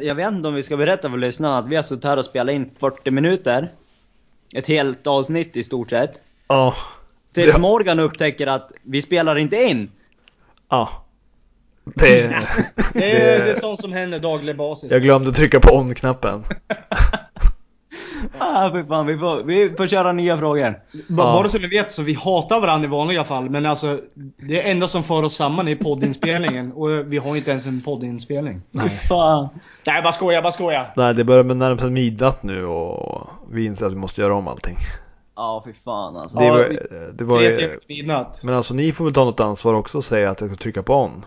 Jag vet inte om vi ska berätta för lyssnarna att vi har suttit här och spelat in 40 minuter. Ett helt avsnitt i stort sett. Ja. Tills Ja. Morgan upptäcker att vi spelar inte in. Ja. Det, Det är, det är sånt som händer daglig basis. jag glömde trycka på on-knappen. Ah, fy fan, vi får, vi får köra nya frågor. Ba- Ja. Bara så ni vet så vi hatar varandra i vanliga fall men alltså Det enda som för oss samman är poddinspelningen och vi har inte ens en poddinspelning. Nej. Fan. Nej bara skoja, bara skoja. Nej, det börjar närma sig midnatt nu och vi inser att vi måste göra om allting. Ja, fy fan alltså. Det Ja, var, vi- det var Tre timmar till midnatt. Men alltså ni får väl ta något ansvar också och säga att jag ska trycka på on.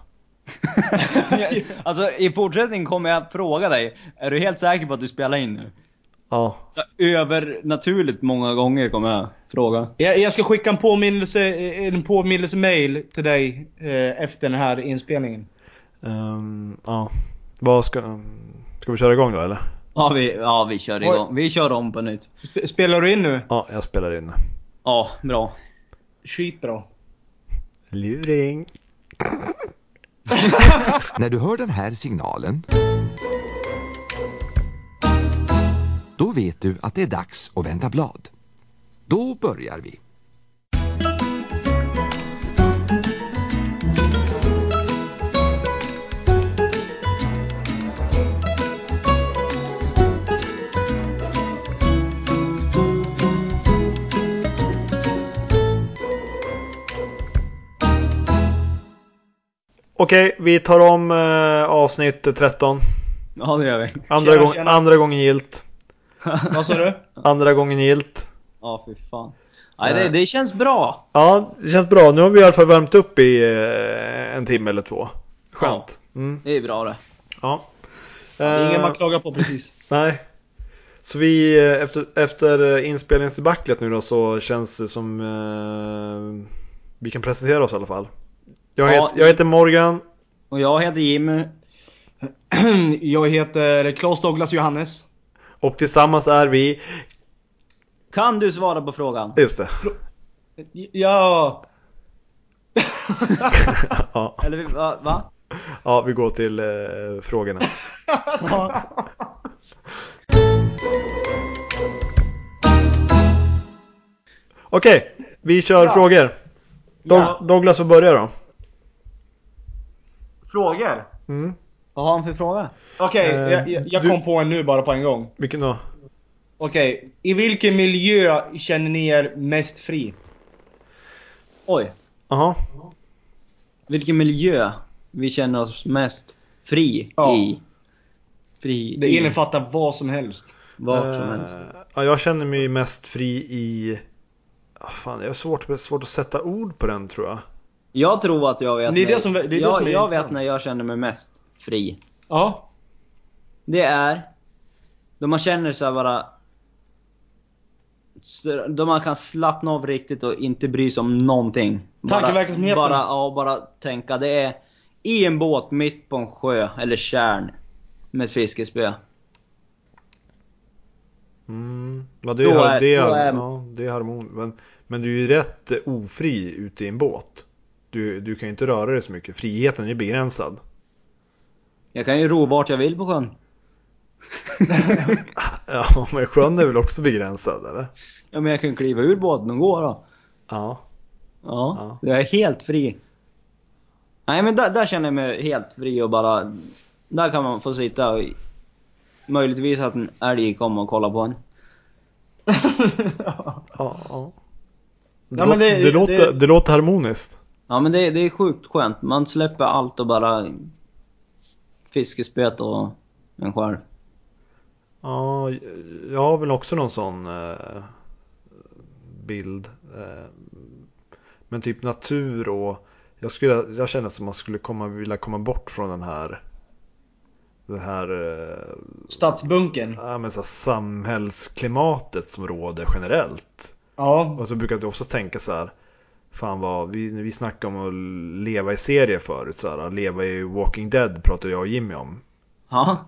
alltså i fortsättningen kommer jag fråga dig, är du helt säker på att du spelar in nu? Ja. Så övernaturligt många gånger kommer jag fråga. Jag, jag ska skicka en påminnelse, en påminnelse-mail till dig eh, efter den här inspelningen. Ehm, ja. Vad ska, um, ska vi köra igång då eller? Ja vi, ja, vi kör Oj. igång. Vi kör om på nytt. Sp- spelar du in nu? Ja, jag spelar in. Ja, bra. Skitbra. Luring. När du hör den här signalen då vet du att det är dags att vända blad. Då börjar vi. Okej, vi tar om eh, avsnitt 13. Ja det gör vi. Andra, Tjena, gång, tjena. andra gången gilt. Vad sa du? Andra gången gilt. Ja fy fan. Nej det, det känns bra. Ja, det känns bra. Nu har vi i alla fall värmt upp i eh, en timme eller två. Skönt. Mm, Det är bra det. ja. Det är ingen Eh, man klagar på precis. Nej. Så vi, eh, efter, efter inspelningsdebaclet nu då så känns det som eh, vi kan presentera oss i alla fall. Jag, Ja. heter, jag heter Morgan. Och jag heter Jimmy. Jag heter Claes Douglas Johannes. Och tillsammans är vi, Kan du svara på frågan? just det. Ja. ja, Eller va? ja, vi går till eh, frågorna. Okej, vi kör Ja. frågor. Dog- Ja. Douglas får börja då. Frågor? Mm. Vad har han för fråga? Okej, Eh, jag, jag, du- kom på en nu bara på en gång. Vilken då? Okej, i vilken miljö känner ni er mest fri? Oj. Jaha. Vilken miljö vi känner oss mest fri Ja. i? Fri Det i innefattar vad som helst. vart som helst. Eh, Ja, jag känner mig mest fri i... Ah, Fan, jag har svårt, svårt att sätta ord på den tror jag. Jag tror att jag vet Det är när, det som- det är det jag, som är jag intressant. vet när jag känner mig mest fri. Ja. Det är då man känner sig bara då man kan slappna av riktigt och inte bry sig om någonting. Bara, Tankeverksamheten. bara, ja, bara tänka. Det är i en båt mitt på en sjö eller tjärn med ett fiskespö. Mm. Ja, det, Då är, är- det, är, då är- ja, det är harmon. Men, men du är ju rätt eh, ofri ute i en båt. Du, du kan ju inte röra dig så mycket. Friheten är begränsad. Jag kan ju ro vart jag vill på sjön. Ja, men sjön är väl också begränsad eller? Ja men jag kan kliva ur båten och gå då. Ja. Ja, Ja. jag är helt fri. Nej men där, där känner jag mig helt fri och bara... Där kan man få sitta och... Möjligtvis att en älg kommer och kollar på en. Ja, ja. Det, Ja, lå- men det- det, låter, det- det låter harmoniskt. Ja men det, det är sjukt skönt. Man släpper allt och bara... Fiskespöet och en själv. Ja, jag har väl också någon sån eh, bild. Eh, men typ natur och jag, skulle, jag känner som man skulle komma, vilja komma bort från den här det här, eh, Stadsbunkern. ja, men så här samhällsklimatet som råder generellt. Ja. Och så brukar jag också tänka så här. Fan vad, vi, vi snackade om att leva i serier förut så här, leva i Walking Dead pratade jag och Jimmy om. Ja,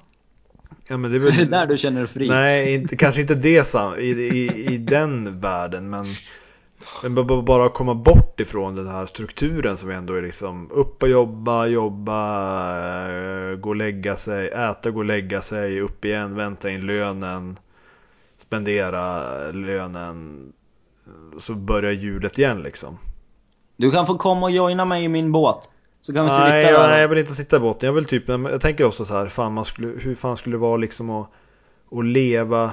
Ja men det är är det väl där du känner dig fri? Nej, inte, kanske inte det i, i, i den världen men Men bara komma bort ifrån den här strukturen som ändå är liksom upp och jobba, jobba, eh, gå och lägga sig, äta, gå och lägga sig, upp igen, vänta in lönen, spendera lönen. Så börjar hjulet igen liksom. Du kan få komma och joina mig i min båt. Så kan vi sitta Nej, där. jag, nej, jag vill inte sitta i båten. Jag vill typ, jag tänker också så här, fan man skulle, hur fan skulle det vara liksom att, att leva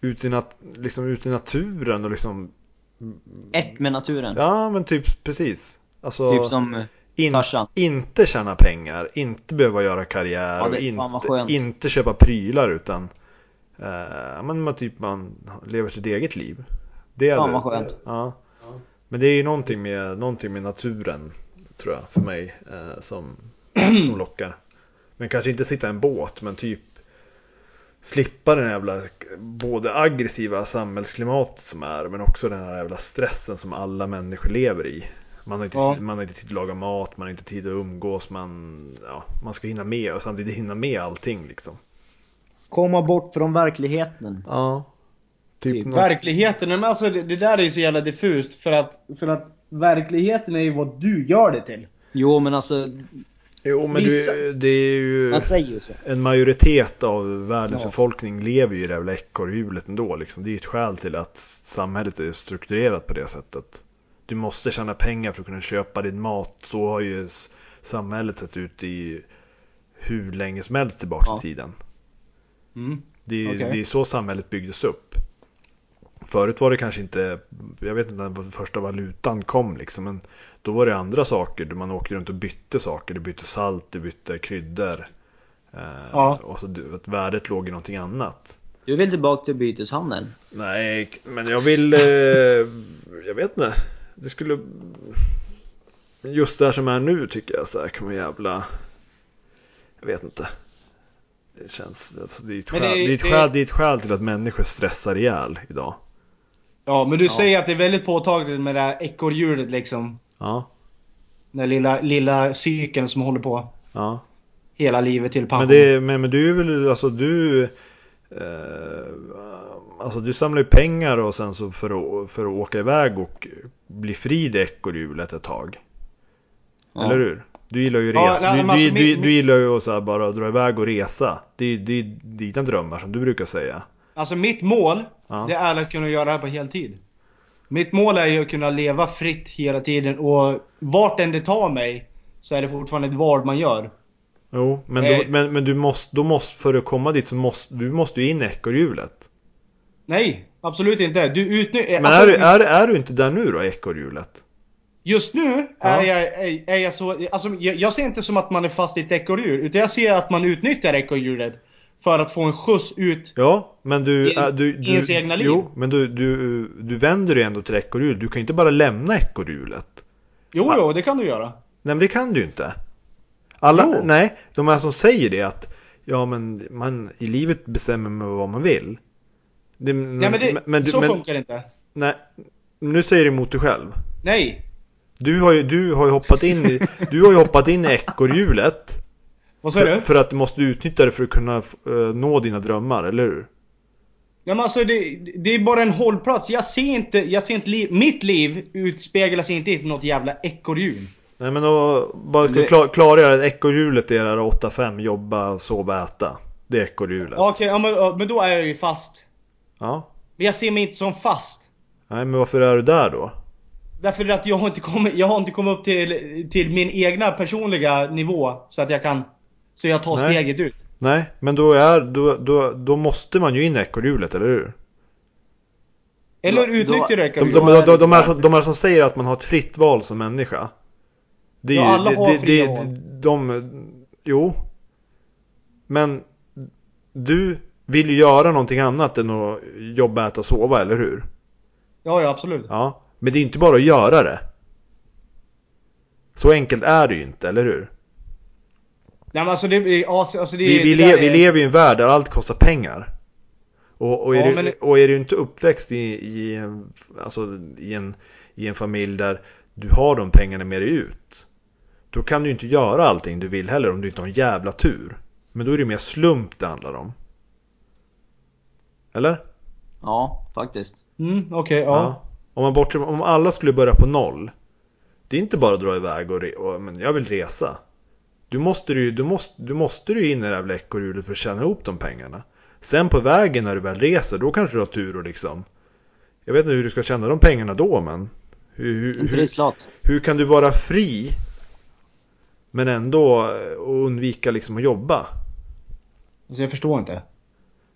ute i, nat, liksom ute i naturen och liksom Ett med naturen. Ja men typ precis. Alltså Typ som eh, in, Tarzan. inte tjäna pengar, inte behöva göra karriär Ja, det- och inte, inte köpa prylar utan eh, men man typ man lever sitt eget liv. Det Fan vad skönt. Ja. Men det är ju någonting med, någonting med naturen tror jag för mig eh, som, som lockar. Men kanske inte sitta i en båt men typ slippa den jävla både aggressiva samhällsklimatet som är men också den här jävla stressen som alla människor lever i. Man har inte, Ja. man har inte tid att laga mat, man har inte tid att umgås, man, ja, man ska hinna med och samtidigt hinna med allting liksom. Komma bort från verkligheten. Ja. Typ, Typ. något- Verkligheten, men alltså det, det där är ju så jävla diffust för att, för att verkligheten är ju vad du gör det till. Jo men alltså, Jo men Vissa- du, det är ju man säger ju så. en majoritet av världens Ja. befolkning lever ju i det jävla ekorrhjulet ändå liksom. Det är ju ett skäl till att samhället är strukturerat på det sättet. Du måste tjäna pengar för att kunna köpa din mat. Så har ju samhället sett ut i hur länge som helst tillbaka Ja. i tiden. Mm. Det är, Okej. det är så samhället byggdes upp. Förut var det kanske inte, jag vet inte när första valutan kom liksom, men då var det andra saker. Man åkte runt och bytte saker. Du bytte salt, du bytte kryddor. Eh, Ja. Och så att värdet låg i någonting annat. Du vill tillbaka till byteshandeln? Nej, men jag vill, eh, jag vet inte. Det skulle, just det här som är nu tycker jag så här kan man jävla, jag vet inte. Det känns, alltså det är ett skäl, det är- det är ett skäl, det är ett skäl till att människor stressar ihjäl idag. Ja, men du Ja. säger att det är väldigt påtagligt med det här ekorrhjulet liksom. Ja, Den lilla, lilla cykeln som håller på ja. hela livet till pension. Men, det, men, men du är väl, alltså du eh, Alltså du samlar ju pengar och sen så för att, för att åka iväg och bli fri i ekorrhjulet ett tag. Ja. Eller hur? Du gillar ju Ja, resa. nej, du, men alltså du, min- du, du gillar ju att bara dra iväg och resa. Det, är- det är dina drömmar som du brukar säga. Alltså mitt mål, Ja. det är att kunna göra det här på heltid. Mitt mål är ju att kunna leva fritt hela tiden och vart än det tar mig så är det fortfarande ett val man gör. Jo, men, Eh. då, men, men du måste, då måste, för att komma dit så måste du måste ju in i ekorrhjulet. Nej, absolut inte. Du utnyttjar... Men är, du, är, är du inte där nu då, ekorrhjulet? Just nu Ja. är, jag, är, är jag så... Alltså, jag, jag ser inte som att man är fast i ett ekorrhjul. Utan jag ser att man utnyttjar ekorrhjulet. För att få en skjuts ut. Ja, men du... I- är- du, du ens egna liv. Jo, men du, du, du vänder dig ändå till ekorrhjulet. Du kan ju inte bara lämna ekorrhjulet. Jo, jo, det kan du göra. Nej men det kan du ju inte. Alla, Jo. nej, de här som säger det att ja men man i livet bestämmer man vad man vill. Det, Nej men, det, du- så men, funkar det inte. Nej, nu säger du emot dig själv. Nej. Du har ju, du har ju hoppat in i, du har ju hoppat in i ekorrhjulet. Vad sa För, du? för att du måste utnyttja det för att kunna eh, nå dina drömmar, eller hur? Ja, men alltså det, det är bara en hållplats. Jag ser inte, jag ser inte liv, mitt liv utspeglas inte i något jävla ekorrhjul. Nej men då, bara ska Det- klar, klargöra att ekorrhjulet är det här 8-5, jobba, sova, äta. Det är ekorrhjulet. Ja, Okej, ja, men, men då är jag ju fast. Ja. Men jag ser mig inte som fast. Nej men varför är du där då? Därför att jag har inte kommit, jag har inte kommit upp till, till min egna personliga nivå så att jag kan Så jag tar Nej. steget ut. Nej, men då, är, då, då, då måste man ju in i ekorrhjulet, eller hur? Eller utnyttjar du De, ekorrhjulet? de, de, är de, de, här, klart. som, de här som säger att man har ett fritt val som människa. Det är Ja, ju, alla har det, fria det, val. de, jo. Men du vill ju göra någonting annat än att jobba, äta, sova, eller hur? Ja, ja absolut. Ja. Men det är inte bara att göra det. Så enkelt är det ju inte, eller hur? Nej men alltså det, ja, alltså det, Vi, vi, det le, vi är- lever i en värld där allt kostar pengar. Och, och, är, Ja, du, men- och är du inte uppväxt i, i, en, alltså, i, en, i en familj där du har de pengarna med dig ut. Då kan du inte göra allting du vill heller om du inte har en jävla tur. Men då är det mer slump det handlar om. Eller? Ja, faktiskt. Mm, okej, ja. Om, man bortser, om alla skulle börja på noll. Det är inte bara att dra iväg och, re, och men jag vill resa. Du måste ju du måste, du måste ju in i det här ekorrhjulet för att tjäna ihop de pengarna. Sen på vägen när du väl reser, då kanske du har tur och liksom. Jag vet inte hur du ska tjäna de pengarna då men. Hur, hur, hur, hur kan du vara fri? Men ändå eh, undvika liksom att jobba. Alltså jag förstår inte.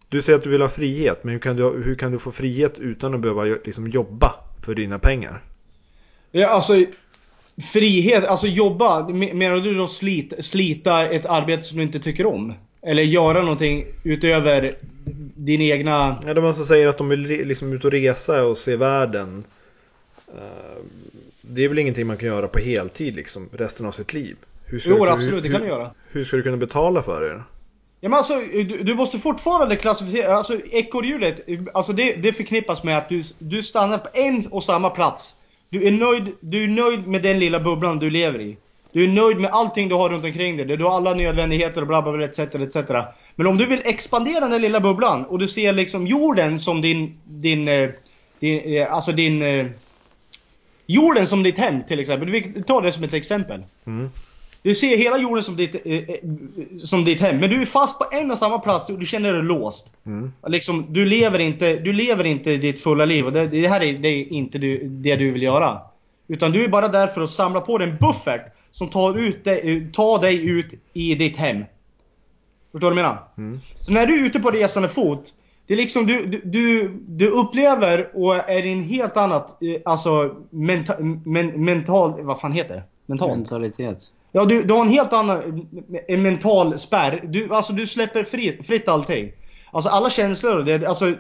Du säger att du vill ha frihet, men hur kan du, hur kan du få frihet utan att behöva liksom jobba för dina pengar? Ja, alltså frihet, alltså jobba. me- Menar du då slit, slita ett arbete som du inte tycker om? Eller göra någonting utöver din egna... Ja, de alltså säger att de vill liksom ut och resa och se världen. Eh, Det är väl ingenting man kan göra på heltid liksom resten av sitt liv? Hur ska Jo du- absolut, det kan du hur, göra. Hur ska du kunna betala för det? Ja men alltså, du, du måste fortfarande klassificera, alltså ekorrhjulet, alltså det, det förknippas med att du, du stannar på en och samma plats. Du är, nöjd, du är nöjd med den lilla bubblan du lever i. Du är nöjd med allting du har runt omkring dig. Du har alla nödvändigheter och bla bla bla etc, etc. Men om du vill expandera den lilla bubblan och du ser liksom jorden som din, din, eh, din eh, alltså din eh, Jorden som ditt hem till exempel. Vi tar det som ett exempel. Mm. Du ser hela jorden som ditt, eh, eh, som ditt hem, men du är fast på en och samma plats, du, du känner dig låst. Mm. Liksom, du, lever inte, du lever inte ditt fulla liv och det, det här är, det är inte du, det du vill göra. Utan du är bara där för att samla på dig en buffert som tar, ut dig, tar dig ut i ditt hem. Förstår du vad jag menar? Mm. Så när du är ute på resande fot, det är liksom du, du, du, du upplever och är i en helt annat, eh, alltså menta, men, mental, vad fan heter det? Mentalt? Mentalitet. Ja, du, du har en helt annan en mental spärr. Du, alltså, du släpper fritt, fritt allting. Alltså alla känslor. Det, alltså,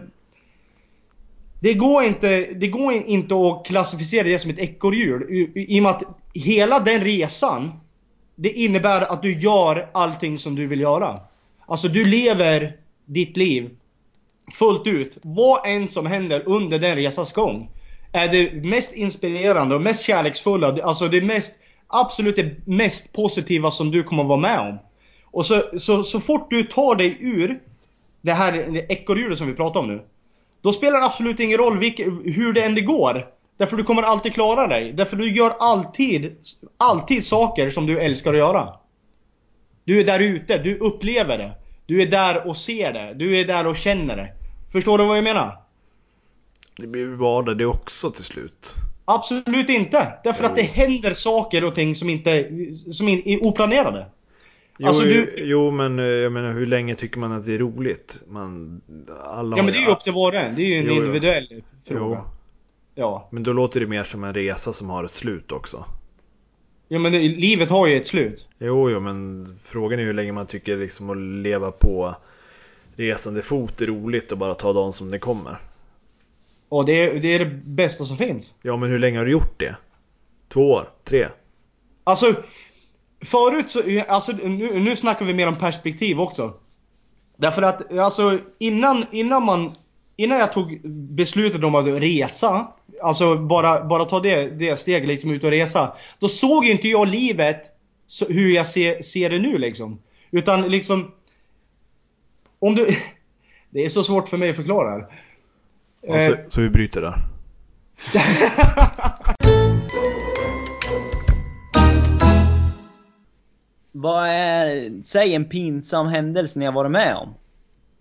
det, går inte, det går inte att klassificera det som ett ekorrhjul. I, I och med att hela den resan, det innebär att du gör allting som du vill göra. Alltså du lever ditt liv fullt ut. Vad än som händer under den resans gång är det mest inspirerande och mest kärleksfulla. Alltså det mest, absolut det mest positiva som du kommer att vara med om. Och så, så, så fort du tar dig ur det här ekorrhjulet som vi pratar om nu. Då spelar det absolut ingen roll vilk, hur det än det går. Därför du kommer alltid klara dig. Därför du gör alltid, alltid saker som du älskar att göra. Du är där ute, du upplever det. Du är där och ser det. Du är där och känner det. Förstår du vad jag menar? Det blir vardag det också till slut. Absolut inte! Därför Jo. att det händer saker och ting som inte som är oplanerade. Jo, Alltså, du- jo, men eh, jag menar hur länge tycker man att det är roligt? Man, alla Ja men det är ju upp till var och en. Det är ju en Jo, jo. individuell fråga. Jo, Ja. men då låter det mer som en resa som har ett slut också. Ja men det, livet har ju ett slut. Jo, jo, men frågan är hur länge man tycker liksom att leva på resande fot är roligt och bara ta dagen som det kommer. Och det, är- det är det bästa som finns. Ja, men hur länge har du gjort det? Två år? Tre? Alltså, förut så, alltså nu, nu snackar vi mer om perspektiv också. Därför att, alltså innan, innan man, innan jag tog beslutet om att resa, alltså bara, bara ta det, det steget liksom ut och resa. Då såg ju inte jag livet så, hur jag ser, ser det nu liksom. Utan liksom, om du, det är så svårt för mig att förklara här. Eh, så, så vi bryter där. Vad är, säg en pinsam händelse ni har varit med om.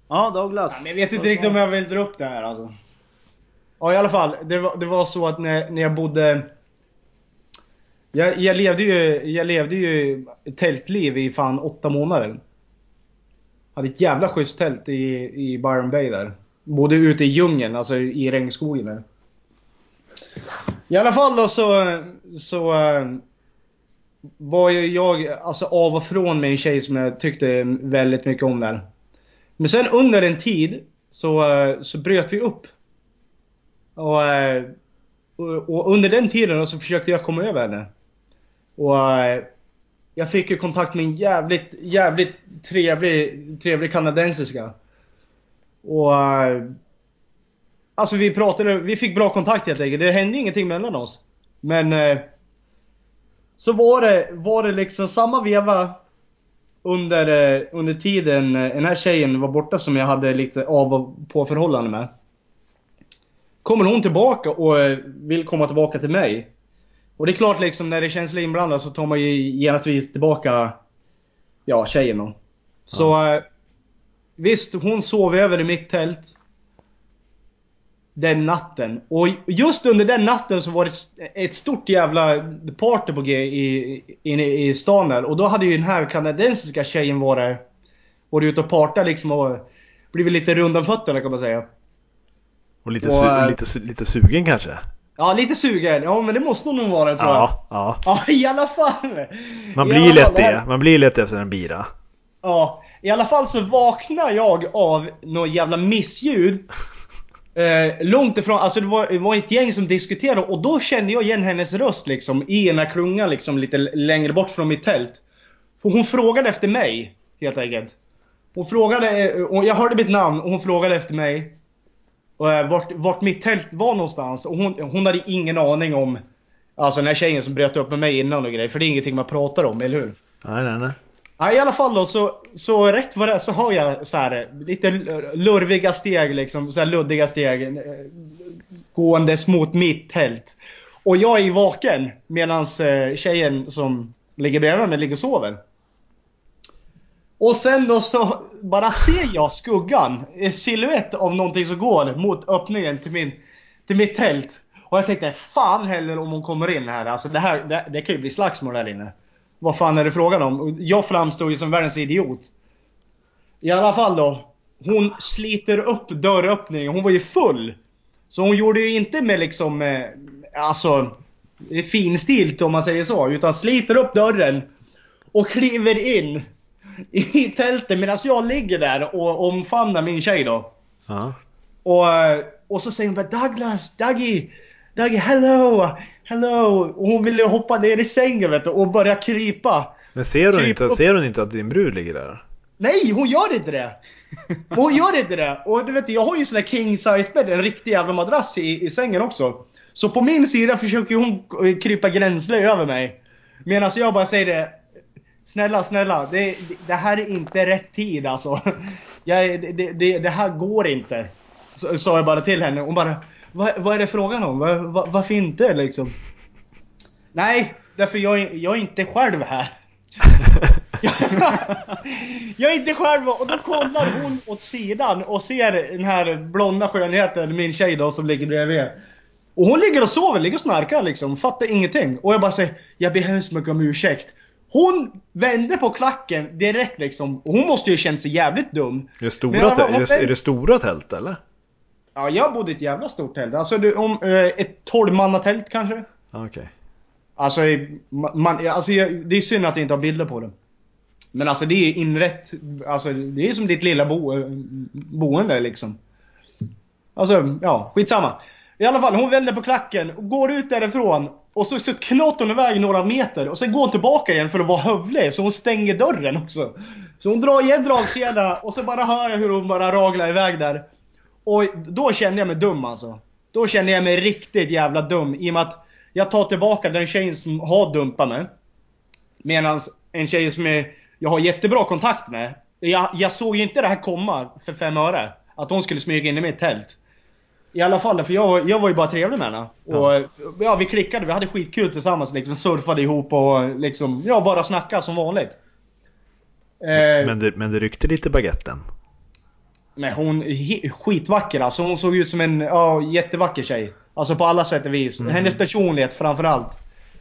Ja Douglas. Ja, jag vet inte riktigt om jag vill dra upp det här alltså. Ja i alla fall, det var, det var så att när, när jag bodde... Jag, jag levde ju, jag levde ju tältliv i fan åtta månader. Hade ett jävla schysst tält i, i Byron Bay där. Både ute i djungeln, alltså i regnskogen där. I alla fall då så, så eh, var ju jag alltså av och från med en tjej som jag tyckte väldigt mycket om där. Men sen under en tid så, eh, så bröt vi upp. Och, eh, och, under den tiden så försökte jag komma över henne. Och jag fick ju kontakt med en jävligt, jävligt trevlig, trevlig kanadensiska. Och eh, Alltså vi pratade, vi fick bra kontakt helt enkelt. Det hände ingenting mellan oss. Men eh, så var det, var det liksom samma veva under, eh, under tiden den här tjejen var borta som jag hade lite av och på förhållande med. kommer hon tillbaka och vill komma tillbaka till mig. Och det är klart liksom när det är känslor inblandade så tar man ju genast tillbaka ja, tjejen då. Så eh, visst, hon sov över i mitt tält. Den natten. Och just under den natten så var det ett- stort jävla party på G i, inne i stan där. Och då hade ju den här kanadensiska tjejen varit, varit ute och partat liksom och blivit lite rund om fötterna kan man säga. Och lite, Och, su eh, lite, su- lite sugen kanske? Ja, lite sugen. Ja, men det måste hon nog vara tror jag. Ja, ja. Ja, i alla fall. Man I blir alla lätt det. Man blir lätt efter en bira. Ja, i alla fall så vaknar jag av något jävla missljud. Eh, långt ifrån, alltså det var, det var ett gäng som diskuterade och då kände jag igen hennes röst liksom i här klungan liksom lite längre bort från mitt tält. Och hon frågade efter mig, helt enkelt. Hon frågade, eh, och jag hörde mitt namn och hon frågade efter mig. Och, eh, vart, vart mitt tält var någonstans och hon, hon hade ingen aning om Alltså den här tjejen som bröt upp med mig innan och grejer, för det är ingenting man pratar om, eller hur? Nej, nej, nej. Ja, i alla fall då så, så rätt vad det är så har jag så här lite lurviga steg liksom, så här luddiga steg eh, gåendes mot mitt tält. Och jag är vaken medan eh, tjejen som ligger bredvid mig ligger och sover. Och sen då så bara ser jag skuggan, en silhuett av någonting som går mot öppningen till, min, till mitt tält. Och jag tänkte, fan heller om hon kommer in här. Alltså det här, det, det kan ju bli slagsmål där inne. Vad fan är det frågan om? Jag framstod ju som världens idiot. I alla fall då. Hon sliter upp dörröppningen. Hon var ju full. Så hon gjorde ju inte med liksom, eh, alltså, finstilt om man säger så. Utan sliter upp dörren. Och kliver in i tältet medan jag ligger där och omfamnar min tjej då. Ja. Och, eh, och så säger hon bara Douglas, Dougie, Dougie, hello, hello. Och hon ville hoppa ner i sängen vet du, och börja krypa. Men ser hon, Kryp inte, upp. ser hon inte att din brud ligger där? Nej, hon gör inte det! Hon gör inte det! Och du vet, jag har ju sån där king size bed, en riktig jävla madrass i, i sängen också. Så på min sida försöker hon krypa gränsle över mig. Medan jag bara säger det. Snälla, snälla, det, det här är inte rätt tid alltså. Jag, det, det- det, här går inte. Sa jag bara till henne. Hon bara, vad, vad är det frågan om? Var, var, varför inte liksom? Nej, därför jag, jag är inte själv här. jag är inte själv och då kollar hon åt sidan och ser den här blonda skönheten, min tjej då som ligger bredvid. Och hon ligger och sover, ligger och snarkar liksom, fattar ingenting. Och jag bara säger, jag ber hemskt mycket om ursäkt. Hon vände på klacken direkt liksom. Och hon måste ju känt sig jävligt dum. Är det stora, bara, är, det, är det stora tält eller? Ja, jag bodde i ett jävla stort tält. Alltså du, om, eh, ett 12-mannatält kanske? Okej. Alltså, man, alltså det är synd att jag inte har bilder på det. Men alltså det är inrätt, alltså det är som ditt lilla bo, boende liksom. Alltså, ja, skitsamma. I alla fall, hon vänder på klacken och går ut därifrån. Och så, så knatar hon iväg några meter och sen går hon tillbaka igen för att vara hövlig. Så hon stänger dörren också. Så hon drar igen dragkedja och så bara hör jag hur hon bara raglar iväg där. Och då kände jag mig dum alltså. Då kände jag mig riktigt jävla dum i och med att jag tar tillbaka den tjejen som har dumpat mig. Medan en tjej som är, jag har jättebra kontakt med. Jag, jag såg ju inte det här komma för fem öre. Att hon skulle smyga in i mitt tält. I alla fall, för jag, var- jag var ju bara trevlig med henne. Och ja, vi klickade, vi hade skitkul tillsammans liksom. Surfade ihop och liksom, ja bara snacka som vanligt. Eh, Men, det, men det ryckte lite baguetten. Men hon är skitvacker alltså. Hon såg ut som en ja, jättevacker tjej. Alltså på alla sätt och vis. Hennes personlighet framförallt.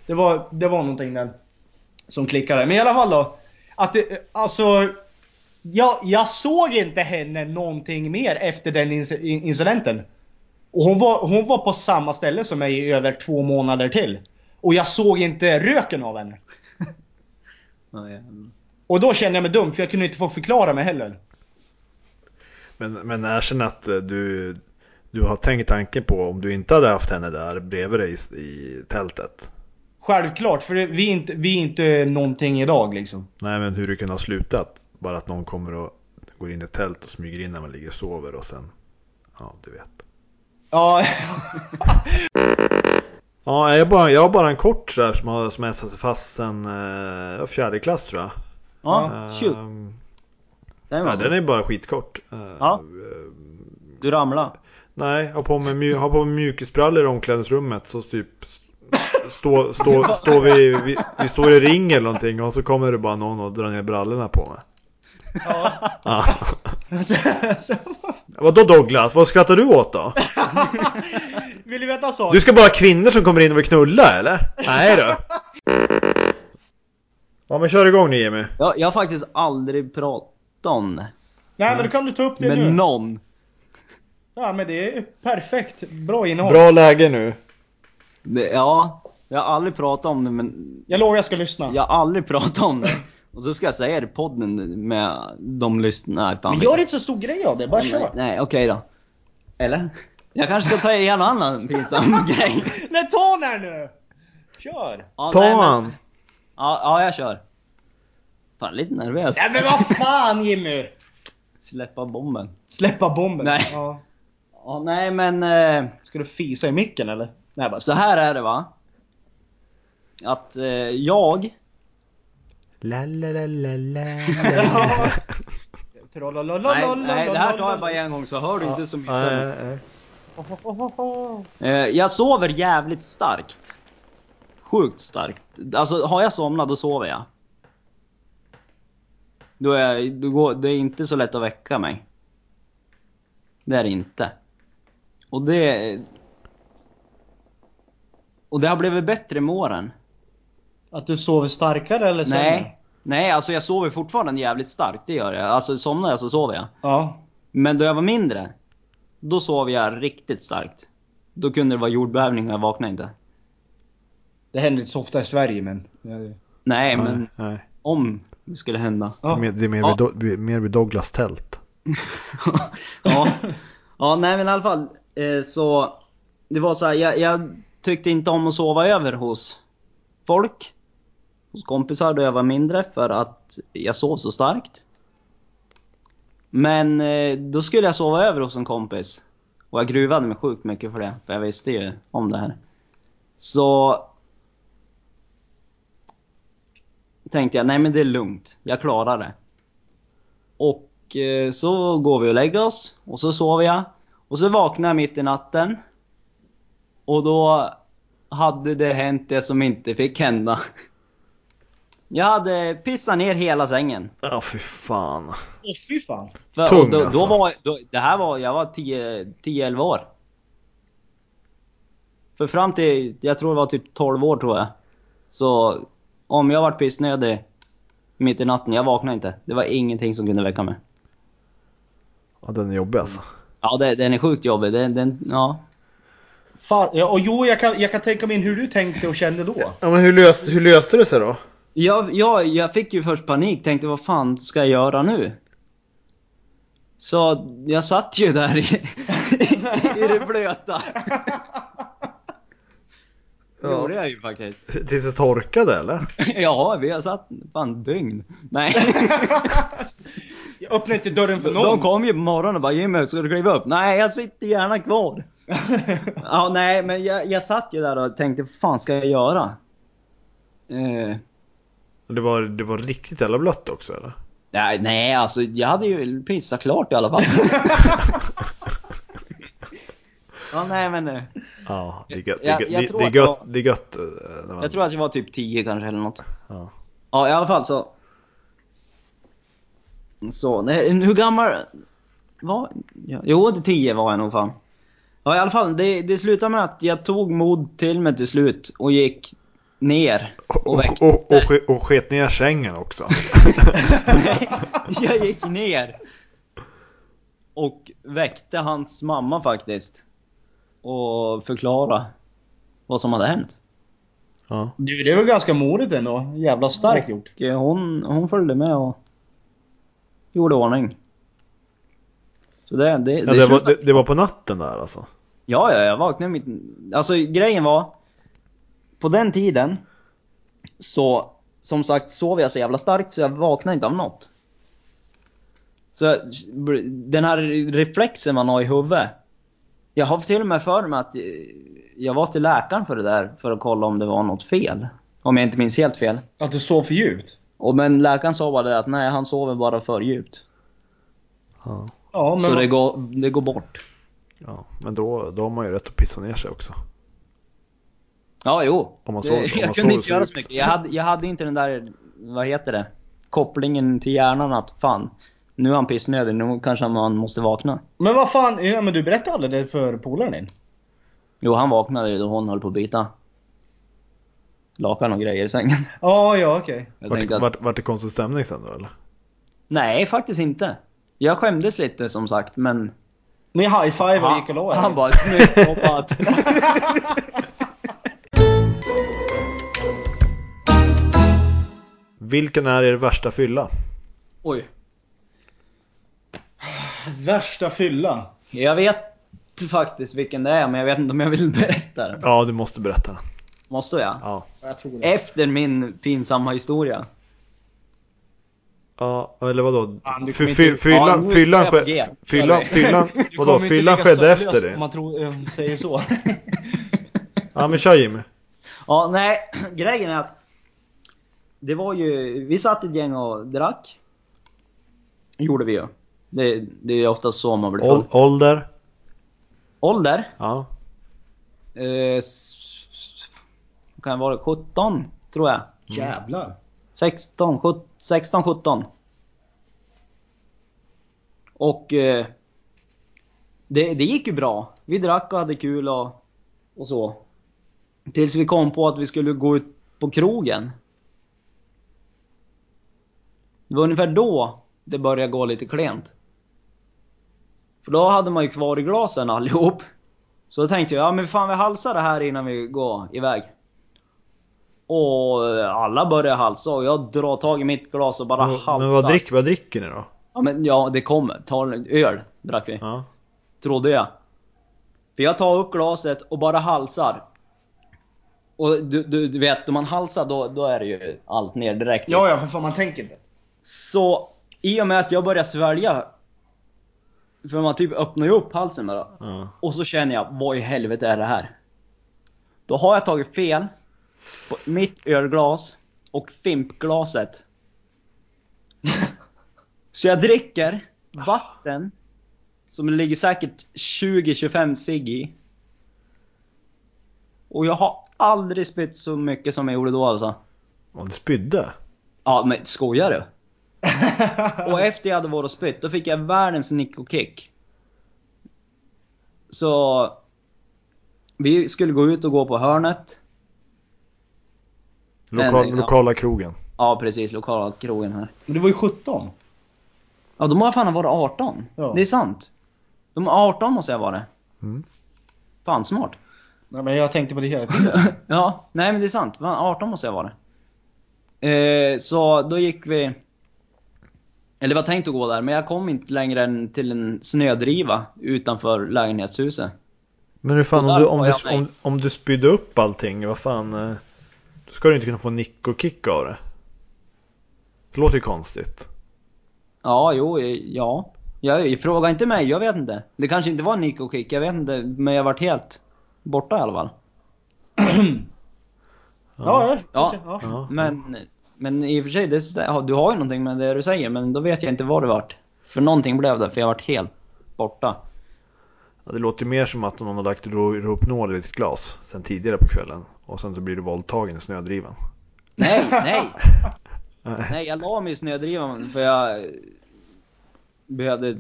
Det var, det var någonting där. Som klickade. Men i alla fall då. Att det, alltså. Jag, jag såg inte henne någonting mer efter den inc- incidenten. Och hon var, hon var på samma ställe som mig i över två månader till. Och jag såg inte röken av henne. Och då kände jag mig dum för jag kunde inte få förklara mig heller. Men, men erkänn att eh, du, du har tänkt tanken på om du inte hade haft henne där bredvid dig i, i tältet. Självklart, för vi är inte, vi är inte någonting idag liksom. Nej men hur det kunde ha slutat. Bara att någon kommer och går in i tält och smyger in när man ligger och sover och sen, ja du vet. Ja, Ja, jag har bara, jag har bara en kort här som har som etsat sig fast sen eh, fjärde klass tror jag. Ja, shoot. Ehm, Den ja, den är bara skitkort. Eh, Ja. eh, Du ramlade. Nej, ha på mig, mju- ha på mig mjukisbrallor i omklädningsrummet så typ Stå, stå, stå vi, vi, vi står i ring eller någonting och så kommer det bara någon och drar ner brallorna på mig. Ja. Ja. Vadå Douglas? Vad skrattar du åt då? Vill du veta sak? Du ska bara ha kvinnor som kommer in och vill knulla eller? Nej då. Ja men kör igång nu Jimmy. Jag, jag har faktiskt aldrig pratat om det. Nej men då kan du ta upp det Med nu. någon. Ja men det är perfekt. Bra innehåll. Bra läge nu. Det, ja, jag har aldrig pratat om det men Jag lovar jag ska lyssna. jag har aldrig pratat om det. Och så ska jag säga det i podden med de lyssnarna. Nej, fan Men gör inte så stor grej av det, bara Nej, kör. Nej, okej då. Eller? Jag kanske ska ta en annan pinsam grej. Nej ta den här nu! Kör! Ja, Ta nej, men- han. Ja, ja, jag kör. Fan, lite nervös. Nej men vad fan Jimmy! Släppa bomben. Släppa bomben. Nej. Ja. Ja, nej men... Eh, Ska du fisa i micken eller? Nej bara så här är det va. Att eh, jag... La, la, la, la, la, Ja. Nej, nej, det här tar jag bara en gång så hör du inte så mycket. Eh, jag sover jävligt starkt. Sjukt starkt. Alltså har jag somnat då sover jag. Då är, då går, det är inte så lätt att väcka mig. Det är det inte. Och det... Och det har blivit bättre med åren. Att du sover starkare eller sämre? Nej. Nej, alltså jag sover fortfarande jävligt starkt, det gör jag. Alltså somnar jag så sover jag. Ja. Men då jag var mindre, då sov jag riktigt starkt. Då kunde det vara jordbävning och jag vaknade inte. Det händer inte så ofta i Sverige men... Nej, men nej. om det skulle hända. Det är mer, det är mer, Ja. vid, Do- mer vid Douglas tält. ja. ja, nej men i alla fall. Eh, så, det var så här, jag, jag tyckte inte om att sova över hos folk. Hos kompisar då jag var mindre för att jag sov så starkt. Men eh, då skulle jag sova över hos en kompis. Och jag gruvade mig sjukt mycket för det, för jag visste ju om det här. Så tänkte jag, nej men det är lugnt. Jag klarar det. Och eh, så går vi och lägger oss, och så sover jag. Och så vaknar jag mitt i natten. Och då hade det hänt det som inte fick hända. Jag hade pissat ner hela sängen. Ja fy fan. Åh fy fan. För, Tung, och då, alltså. då var, då, det här var, jag var 10-11 år. För fram till, jag tror det var typ 12 år tror jag. Så om jag vart pissnödig mitt i natten, jag vaknade inte. Det var ingenting som kunde väcka mig. Ja den är jobbig alltså. Ja, det, den är sjukt jobbig. Den, den, ja. Fan, ja, och jo jag kan, jag kan tänka mig in hur du tänkte och kände då. Ja men hur, lös, hur löste det sig då? Jag, jag, jag fick ju först panik, tänkte vad fan ska jag göra nu? Så jag satt ju där i, i det blöta. Det Ja. gjorde jag ju faktiskt. Tills det torkade eller? Ja, vi har satt fan dygn. Nej. Jag öppnar inte dörren för De någon. kom ju på morgonen och bara Jimmy, ska du kliva upp? Nej, jag sitter gärna kvar. Ja, nej, men jag, jag satt ju där och tänkte, vad fan ska jag göra? Eh, Det var, det var riktigt jävla blött också eller? nej, nej, alltså jag hade ju pissat klart i alla fall. Ja, nej men eh, Ja, det är gött. Jag- tror det, att gött jag- det är gött. när man- jag tror att jag var typ 10 kanske eller något. Ja. Ja, i alla fall så. Så, nej, hur gammal var jag? Jo, det 10 var jag nog fan. Ja, i alla fall, det, det slutade med att jag tog mod till mig till slut och gick ner och Och, väckte. och, och, ske- och sket ner sängen också. Nej, jag gick ner. Och väckte hans mamma faktiskt. Och förklara vad som hade hänt. Ja. Du, det var ganska modigt ändå. Jävla starkt gjort. Och eh, hon, hon följde med och gjorde ordning. Så det, det, Ja, det, var, slutade- det, det var på natten där alltså? Ja, ja, jag vaknade mitt... Alltså grejen var... På den tiden så, som sagt, sov jag så jävla starkt så jag vaknade inte av något. Så jag- den här reflexen man har i huvudet. Jag har till och med för mig att eh, jag var till läkaren för det där för att kolla om det var något fel. Om jag inte minns helt fel. Att du sov för djupt. Och men läkaren sa bara det att nej, han sover bara för djupt. Ja. Ja men... Så det går, det går bort. Ja, men då, då har man ju rätt att pissa ner sig också. Ja, jo. Om man Det- sover- om jag man kunde sover inte göra så mycket. Jag hade, jag hade inte den där, vad heter det? Kopplingen till hjärnan att fan, nu är han pissnödig, nu kanske man måste vakna. Men vad fan, ja, men du berättade aldrig det för polaren din? Jo, han vaknade ju då hon höll på att byta lakan och grejer i sängen. Ja, ja okej. Jag Vart, att, vart, vart det konstig stämning sen då eller? nej faktiskt inte. Jag skämdes lite som sagt, men Ni high-five och gick och er? han bara snyggt hoppat. Vilken är er värsta fylla? Oj. Värsta fylla? Jag vet faktiskt vilken det är, men jag vet inte om jag vill berätta den. Ja, du måste berätta. Måste jag? Ja. Jag tror det. Efter min pinsamma historia. Ja, eller vadå? Fan, fy, inte- fyllan, Ja, fyllan, skedde, fyllan, Sorry. fyllan, Du vadå? Fyllan skedde efter det? Om man tror, eh, säger så. Ja, men kör Jimmy. Ja, nej, grejen är att det var ju, vi satt ett gäng och drack. Gjorde vi ju. Det, det är oftast så man blir full. Ål- Ålder? Ålder? Ja. Eh, kan jag vara? 17, tror jag. Jävlar. 16, 17, 16, 17. Och eh, det, det gick ju bra. Vi drack och hade kul och, och så. Tills vi kom på att vi skulle gå ut på krogen. Det var ungefär då det började gå lite klent. För då hade man ju kvar i glasen allihop. Så då tänkte jag, ja men fan vi halsar det här innan vi går iväg. Och alla börjar halsa och jag drar tag i mitt glas och bara Men, halsar. men vad, drick, vad dricker ni då? Ja men ja, det kommer. Ta en öl drack vi. Ja. Trodde jag. För jag tar upp glaset och bara halsar. Och du, du, du vet, om man halsar då, då är det ju allt ner direkt. Ja, ja, för fan man tänker inte. Så i och med att jag börjar svälja. För man typ öppnar ju upp halsen bara. ja. Och så känner jag, vad i helvete är det här? Då har jag tagit fel på mitt ölglas och fimpglaset. Så jag dricker vatten som ligger säkert 20-25 cigg i. Och jag har aldrig spytt så mycket som jag gjorde då alltså. Och du spydde? Ja men skojar du? Och efter jag hade varit och spytt, då fick jag världens nick och kick. Så... Vi skulle gå ut och gå på hörnet. Lokal, Men, ja. Lokala krogen? Ja precis, lokala krogen här. Men du var ju 17. Ja, de har fan varit 18. Ja. Det är sant. De är 18 måste jag vara. Mm. Fan smart. Nej, men jag tänkte på det hela tiden. ja, nej men det är sant. Fan, 18 måste jag vara. Eh, så då gick vi... Eller var tänkt att gå där, men jag kom inte längre än till en snödriva utanför lägenhetshuset. Men hur fan, om du, om, du, om, om du spydde upp allting, vad fan? eh, Då ska du inte kunna få nick och kick av det. Det låter ju konstigt. Ja, jo, eh, ja. Jag, fråga inte mig, jag vet inte. Det kanske inte var Nick och Kick, jag vet inte. Men jag vart helt borta i alla fall. Ja, ja. Ja. ja. Ja. Men, men i och för sig, det, du har ju någonting med det du säger, men då vet jag inte vad det vart. För någonting blev det, för jag vart helt borta. Ja, det låter ju mer som att någon har lagt ro- Rohypnol i ditt glas sen tidigare på kvällen. Och sen så blir du våldtagen i snödrivan. Nej, nej! Nej. Jag la mig i snödrivan för jag behövde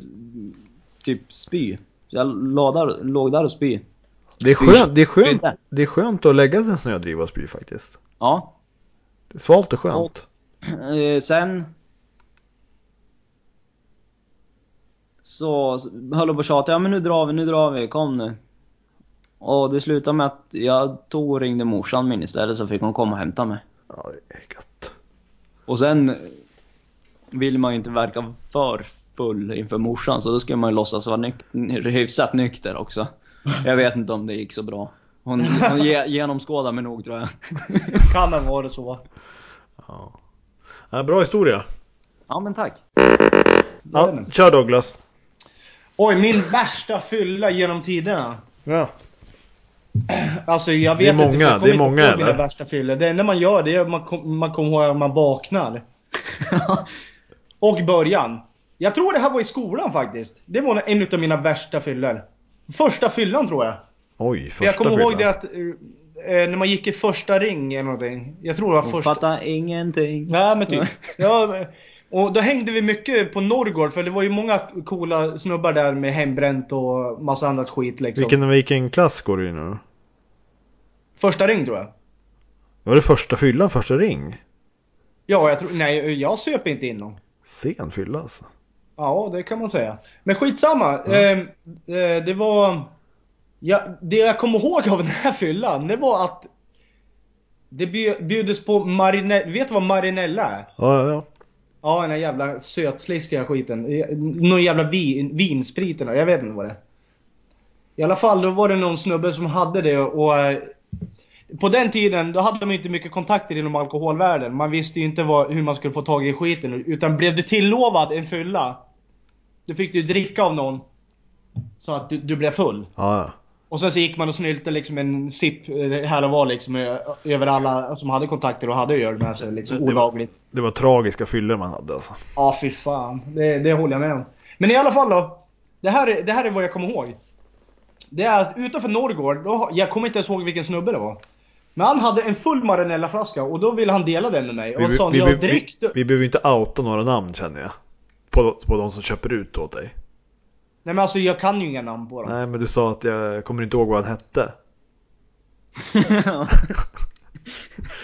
typ spy. Så jag där, låg där och spy. Det är skönt, det är skönt, det är skönt att lägga sig i en snödriva och spy faktiskt. Ja. Det är svalt och skönt. Eh, sen... Så höll jag på och tjatade, ja men nu drar vi, nu drar vi, kom nu. Och det slutade med att jag tog och ringde morsan min istället så fick hon komma och hämta mig. Ja, det är gött. Och sen vill man ju inte verka för full inför morsan så då ska man ju låtsas vara nyk- hyfsat nykter också. Jag vet inte om det gick så bra. Hon, hon ge, genomskådade mig nog tror jag. Kan ha varit så. Ja. Ja, bra historia. Ja men tack. Ja, kör Douglas. Oj, min värsta fylla genom tiderna. Ja. Alltså jag Det är vet inte, många, jag det är inte många, mina eller? värsta fyllor. Det enda man gör det är att man, kom, man kommer ihåg att man vaknar. Och början. Jag tror det här var i skolan faktiskt. Det var en av mina värsta fyllor. Första fyllan tror jag. Oj, För jag första kommer ihåg det att eh, när man gick i första ring eller någonting. Jag tror det var Hon första. fattar ingenting. Nej men typ. ja, och då hängde vi mycket på Norrgård för det var ju många coola snubbar där med hembränt och massa annat skit liksom. Vilken, vilken klass går du i nu? Första ring tror jag. Var det första fyllan, första ring? Ja, jag tror, nej jag söp inte in någon. Sen fylla alltså. Ja, det kan man säga. Men skitsamma. Eh, eh, det var... Ja, det jag kommer ihåg av den här fyllan, det var att det bjudes på marinella. Vet du vad marinella är? Ja, ja, ja. Ja, den här jävla sötsliskiga skiten. Någon jävla vin, vinspriten, jag vet inte vad det är. I alla fall, då var det någon snubbe som hade det och... eh, På den tiden, då hade man inte mycket kontakter inom alkoholvärlden. Man visste ju inte vad, hur man skulle få tag i skiten. Utan blev du tilllovad en fylla, då fick du dricka av någon. Så att du, du blev full. ja. Och sen så gick man och snylte liksom en sipp eh, här och var liksom ö- över alla som hade kontakter och hade öl med sig liksom Det var- olagligt. Det var tragiska fyllor man hade alltså. Ja, fy fan. Det, det håller jag med om. Men i alla fall då. Det här, är- det här är vad jag kommer ihåg. Det är att utanför Norrgård, då, jag kommer inte ens ihåg vilken snubbe det var. Men han hade en full Marinella-flaska och då ville han dela den med mig. Och sa vi, vi, drick vi, vi behöver inte outa några namn känner jag. På, på de som köper ut åt dig. Nej men alltså jag kan ju inga namn på dem. Nej men du sa att jag kommer inte ihåg vad han hette.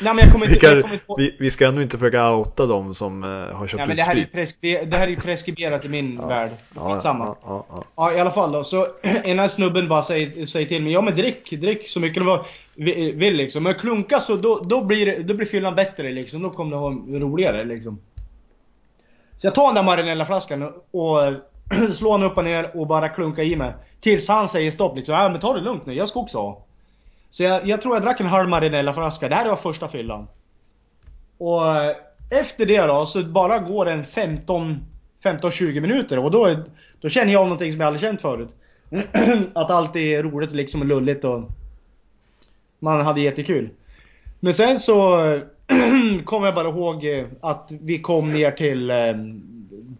Nej men jag kommer Vi, inte, jag kan, kommer inte på... vi, vi ska ändå inte försöka outa de som eh, har köpt Nej men det här, är presk, det, det här är ju preskriberat i min värld. Skitsamma. Ja, ja, ja. Ja i alla fall då, så ena snubben bara säger, säger till mig Ja men drick, drick så mycket du vi- vill liksom. Men klunka så då, då, blir, då blir fyllan bättre liksom. Då kommer det vara roligare liksom. Så jag tar den där Marinella-flaskan och slår honom upp och ner och bara klunkar i mig. Tills han säger stopp liksom. Ja men ta det lugnt nu, jag ska också ha. Så jag, jag tror jag drack en halv Marinella-flaska. Det här var första fyllan. Och eh, efter det då så bara går en 15-20 minuter och då, då känner jag någonting som jag aldrig känt förut. att allt är roligt liksom och lulligt och man hade jättekul. Men sen så kommer jag bara ihåg eh, att vi kom ner till eh,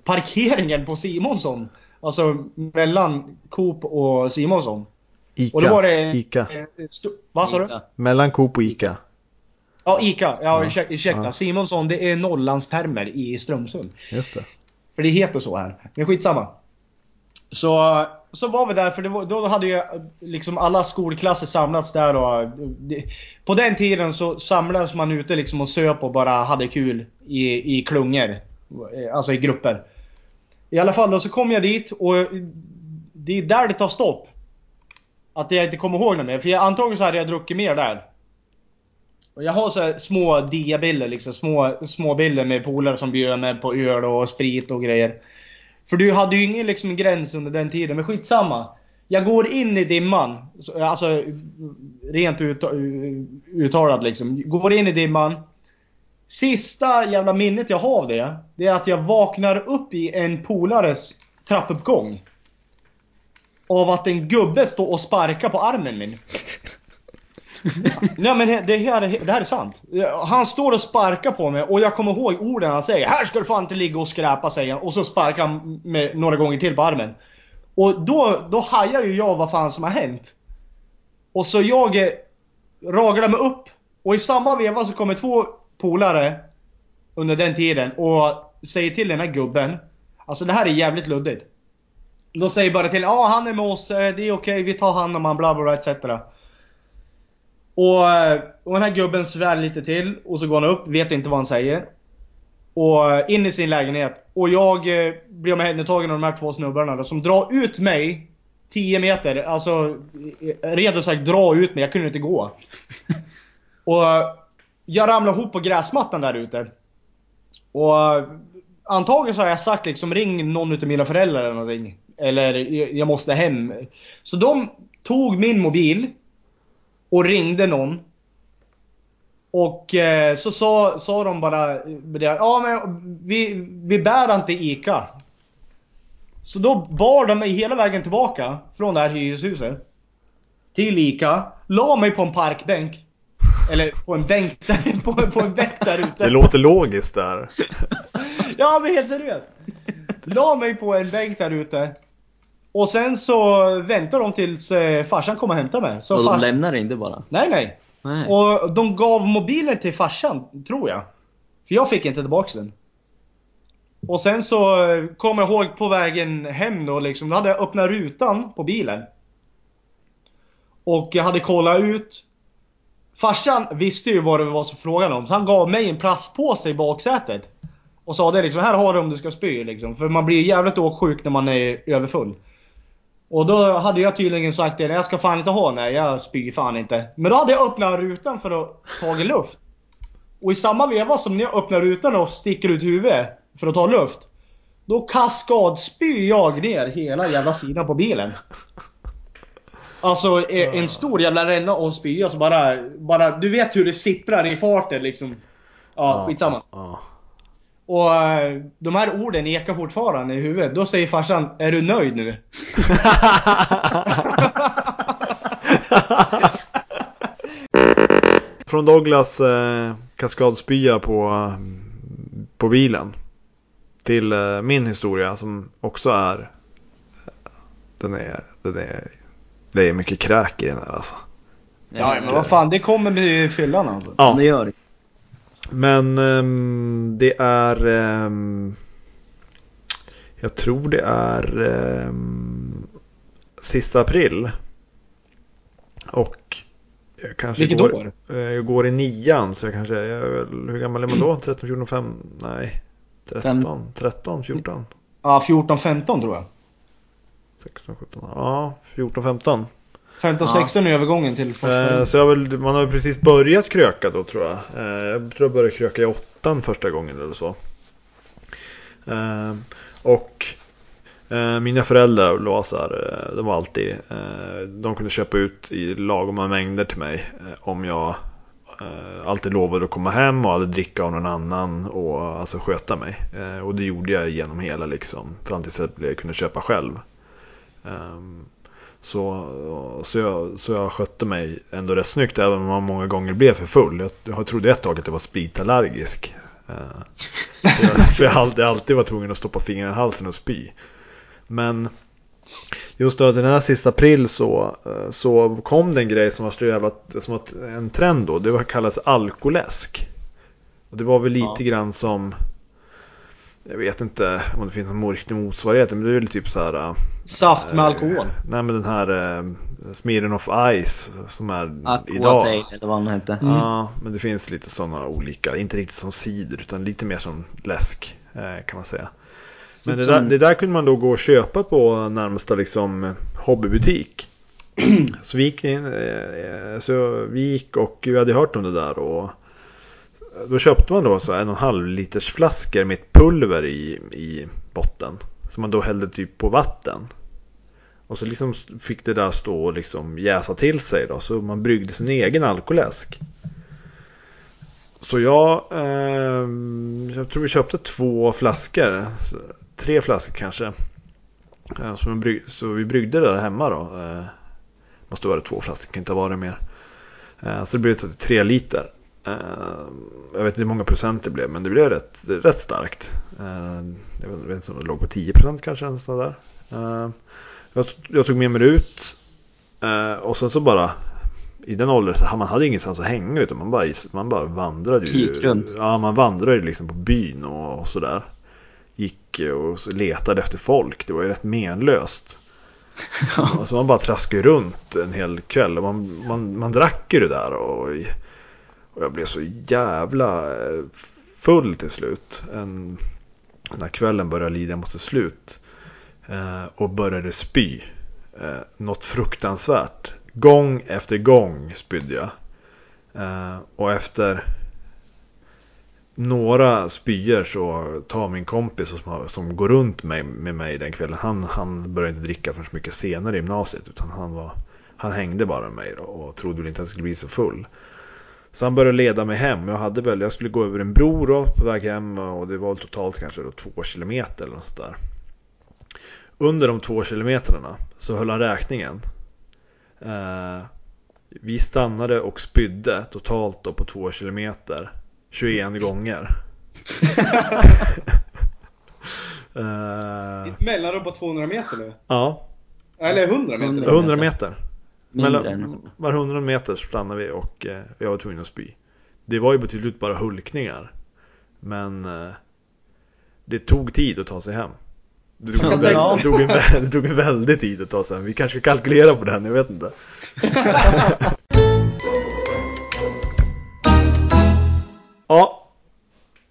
parkeringen på Simonsson. Alltså mellan Coop och Simonsson. Ica. Och då var det... Ica. eh, vad sa du? Mellan Coop och Ica. Ja, Ica. Ja, Ja. ursäkta. Ja. Simonsson, det är Norrlandstermer i Strömsund. Just det. För det heter så här. Men skitsamma. Så, så var vi där, för det var, då hade ju liksom alla skolklasser samlats där och det, På den tiden så samlades man ute liksom och söp och bara hade kul i, i klungor. Alltså i grupper. I alla fall då så kom jag dit och det är där det tar stopp. Att jag inte kommer ihåg något mer, för jag, antagligen så hade jag druckit mer där. Och jag har så här små diabilder liksom, små, små bilder med polare som bjöd mig på öl och sprit och grejer. För du hade ju ingen liksom gräns under den tiden, men skitsamma. Jag går in i dimman, alltså rent ut, uttalat liksom. Går in i dimman. Sista jävla minnet jag har av det, det är att jag vaknar upp i en polares trappuppgång. Av att en gubbe står och sparkar på armen min. Nej men det här, är- det här är sant. Han står och sparkar på mig och jag kommer ihåg orden han säger. Här ska du fan inte ligga och skräpa säger han. Och så sparkar han mig några gånger till på armen. Och då, då hajar ju jag vad fan som har hänt. Och så jag eh, raglar mig upp. Och i samma veva så kommer två polare under den tiden och säger till den här gubben. Alltså det här är jävligt luddigt. De säger bara till ja han är med oss, eh, det är okej, vi tar hand om han, bla bla bla etc. Och, eh, och den här gubben svär lite till och så går han upp, vet inte vad han säger. Och eh, in i sin lägenhet. Och jag eh, blir omhändertagen av de här två snubbarna då, som drar ut mig 10 meter. Alltså redo sagt dra ut mig, jag kunde inte gå. och jag ramlade ihop på gräsmattan där ute. Och eh, antagligen så har jag sagt liksom ring någon utav mina föräldrar eller någonting. Eller jag måste hem. Så de tog min mobil och ringde någon. Och eh, så sa, sa de bara ja men vi, vi bär inte ICA. Så då bar de mig hela vägen tillbaka från det här hyreshuset. Till ICA, la mig på en parkbänk. Eller på en bänk där, på, på en bänk där ute. Det låter logiskt där. Ja men helt seriöst. La mig på en bänk där ute. Och sen så väntade de tills eh, farsan kom och hämtade mig. Så Och de fars... lämnar inte bara? Nej nej. Nej. Och de gav mobilen till farsan, tror jag. För jag fick inte tillbaks den. Och sen så eh, kom jag ihåg på vägen hem då liksom, då hade jag öppnat rutan på bilen. Och jag hade kollat ut. Farsan visste ju vad det var som frågan om, så han gav mig en plastpåse i baksätet. Och sa det liksom, här har du om du ska spy liksom. För man blir jävligt åksjuk när man är överfull. Och då hade jag tydligen sagt det, jag ska fan inte ha nej, jag spyr fan inte. Men då hade jag öppnat rutan för att ta luft. Och i samma veva som jag öppnar rutan och sticker ut huvudet för att ta luft. Då kaskadspyr jag ner hela jävla sidan på bilen. Alltså e- en stor jävla ränna och spya så bara, bara, du vet hur det sipprar i farten liksom. Ja, skitsamma. Och eh, de här orden ekar fortfarande i huvudet. Då säger farsan, är du nöjd nu? Från Douglas eh, kaskadspya på, på bilen. Till eh, min historia som också är den är, den är det är mycket kräk i den här alltså. Ja, men vad fan, det kommer med fyllan alltså. Ja. Det gör det. Men ehm, det är ehm, Jag tror det är ehm, Sista april Och jag kanske Vilket går, år? eh, Jag går i nian så jag kanske jag är väl, Hur gammal är man då? 13, 14, 5? Nej 13, 13, 14 Ja, 14-15 tror jag. 16, 17 Ja 14, 15 15-16 är övergången till första. Eh, Så jag väl, man har precis börjat kröka då tror jag. Eh, Jag tror jag började kröka i åttan första gången eller så. Eh, Och eh, mina föräldrar här, eh, de var alltid, eh, de kunde köpa ut i lagoma mängder till mig om jag alltid lovade att komma hem och aldrig dricka av någon annan och alltså sköta mig. Och det gjorde jag genom hela liksom, fram tills jag kunde köpa själv. Ehm, så, så, jag, så jag skötte mig ändå rätt snyggt även om man många gånger blev för full. Jag, jag trodde ett tag att jag var spritallergisk. För jag, för jag alltid, alltid var tvungen att stoppa fingrarna i halsen och spy. Men just då den här sista april så, eh, så kom det en grej som var så jävla, som att en trend då. Det var kallas alkoläsk. Och det var väl lite Ja. grann som jag vet inte om det finns någon mörklig motsvarighet men det är väl typ så här eh, Saft med alkohol. Eh, Nej men den här eh, Smirnoff Ice som är idag. Aquatail eller vad den hette. Mm. Ja, men det finns lite sådana olika. Inte riktigt som cider utan lite mer som läsk eh, kan man säga. Men det där, det där kunde man då gå och köpa på närmsta liksom hobbybutik. så vi gick in, eh, så vi gick och vi hade hört om det där och då köpte man då så en och en halv liters flaskor med ett pulver i, i botten. Som man då hällde typ på vatten. Och så liksom fick det där stå och liksom jäsa till sig då. Så man bryggde sin egen alkoläsk. Så jag, eh, jag tror vi köpte två flaskor. Tre flaskor kanske. Eh, så, man bryg, så vi bryggde det där hemma då. Eh, måste vara två flaskor, kan inte vara det mer. Eh, så det blev tre liter. Eh, jag vet inte hur många procent det blev men det blev rätt, rätt starkt. Eh, jag vet inte om det låg på 10 procent kanske. där. Eh, jag, jag tog med mig ut. eh, och sen så bara i den åldern så man hade ingenstans att hänga utan man bara, man bara vandrade ju. Gick runt. Ja, man vandrade ju liksom på byn och, och sådär. Gick och letade efter folk. Det var ju rätt menlöst. Alltså man bara traskade runt en hel kväll. Och man, man, man drack ju det där och, och jag blev så jävla eh, full till slut. En, när kvällen började lida mot sitt slut. Eh, och började spy. Eh, något fruktansvärt. Gång efter gång spydde jag. Eh, och efter några spyor så tar min kompis som, som går runt med, med mig den kvällen. Han, han började inte dricka förrän mycket senare i gymnasiet. Utan han, var, han hängde bara med mig då, och trodde väl inte att jag skulle bli så full. Så han började leda mig hem. Jag, hade väl, jag skulle gå över en bro då, på väg hem och det var totalt kanske då två kilometer eller något sånt där. Under de två kilometrarna så höll han räkningen. Eh, vi stannade och spydde totalt då på två kilometer 21 gånger. Eh, Mellanrum på 200 meter nu. ja, Eller 100 meter. Hundra. 100 meter. Mellan, var 100 meter stannade vi och eh, jag var tvungen att spy. Det var ju betydligt bara hulkningar. Men eh, det tog tid att ta sig hem. Det tog, en, det, tog en, det tog en väldig tid att ta sig hem. Vi kanske ska kalkylera på den, jag vet inte. ja,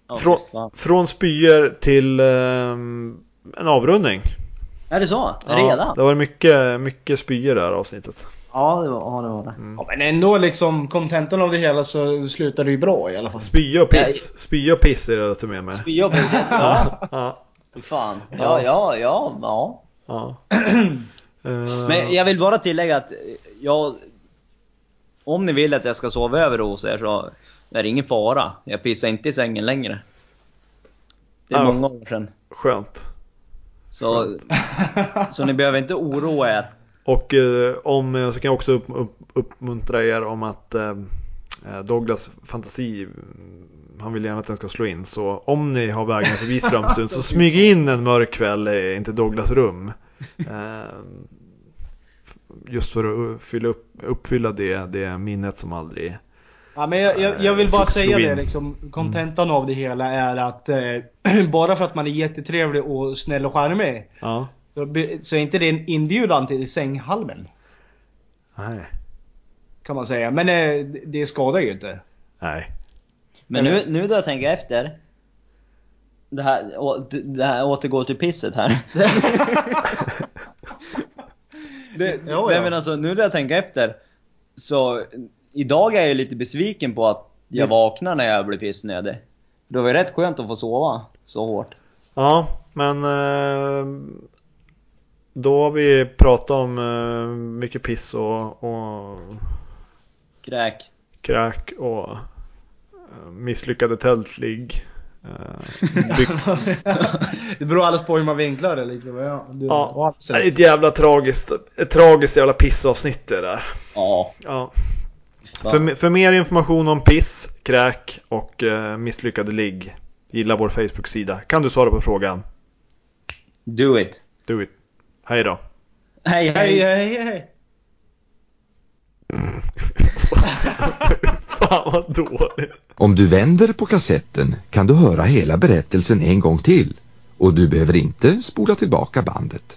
Frå- från spyor till ehm, en avrundning. Är det så? Ja, Redan? det var mycket, mycket spyor det här avsnittet. Ja, det var ja, det. Var det. Mm. Ja, men ändå liksom kontentan av det hela så slutar det ju bra i alla fall. Spya och piss. Spya och piss är det jag tar med mig. Spya på sig. Ja, Ja, fan. Ja, ja, ja, ja. ja. Men jag vill bara tillägga att jag... Om ni vill att jag ska sova över hos er så är det ingen fara. Jag pissar inte i sängen längre. Det är Ja. många år sedan. Skönt. Så, så ni behöver inte oroa er. Och eh, om, eh, så kan jag också upp, upp, uppmuntra er om att eh, eh, Douglas fantasi, mm, han vill gärna att den ska slå in. Så om ni har vägen förbi Strömstad så smyg in en mörk kväll i inte Douglas rum. Eh, just för att fylla upp, uppfylla det, det minnet som aldrig... Ja, men jag, jag, jag vill Ska bara säga det liksom, kontentan av det hela är att eh, bara för att man är jättetrevlig och snäll och charmig Ja, så, så är inte det en inbjudan till sänghalmen. nej, Kan man säga. Men eh, det skadar ju inte. nej. Men nu, nu då jag tänker efter. Det här, å- det här återgår till pisset här. det, Ja, nej, ja. men alltså nu då jag tänker efter. Så idag är jag lite besviken på att jag Det- vaknar när jag blir pissnödig. Det var ju rätt skönt att få sova så hårt. Ja, men eh, då har vi pratat om eh, mycket piss och, och Kräk. kräk och eh, misslyckade tältligg. Byck- det beror alldeles på hur man vinklar det liksom. Ja, du, ja, det är ett jävla tragiskt, ett tragiskt jävla pissavsnitt det där. Ja. Ja. För, för mer information om piss, kräk och eh, misslyckade ligg, gilla vår Facebook-sida. Kan du svara på frågan? Do it. Do it. Hej då. Hej Hej, hej, hej. Fan vad dåligt. Om du vänder på kassetten kan du höra hela berättelsen en gång till och du behöver inte spola tillbaka bandet.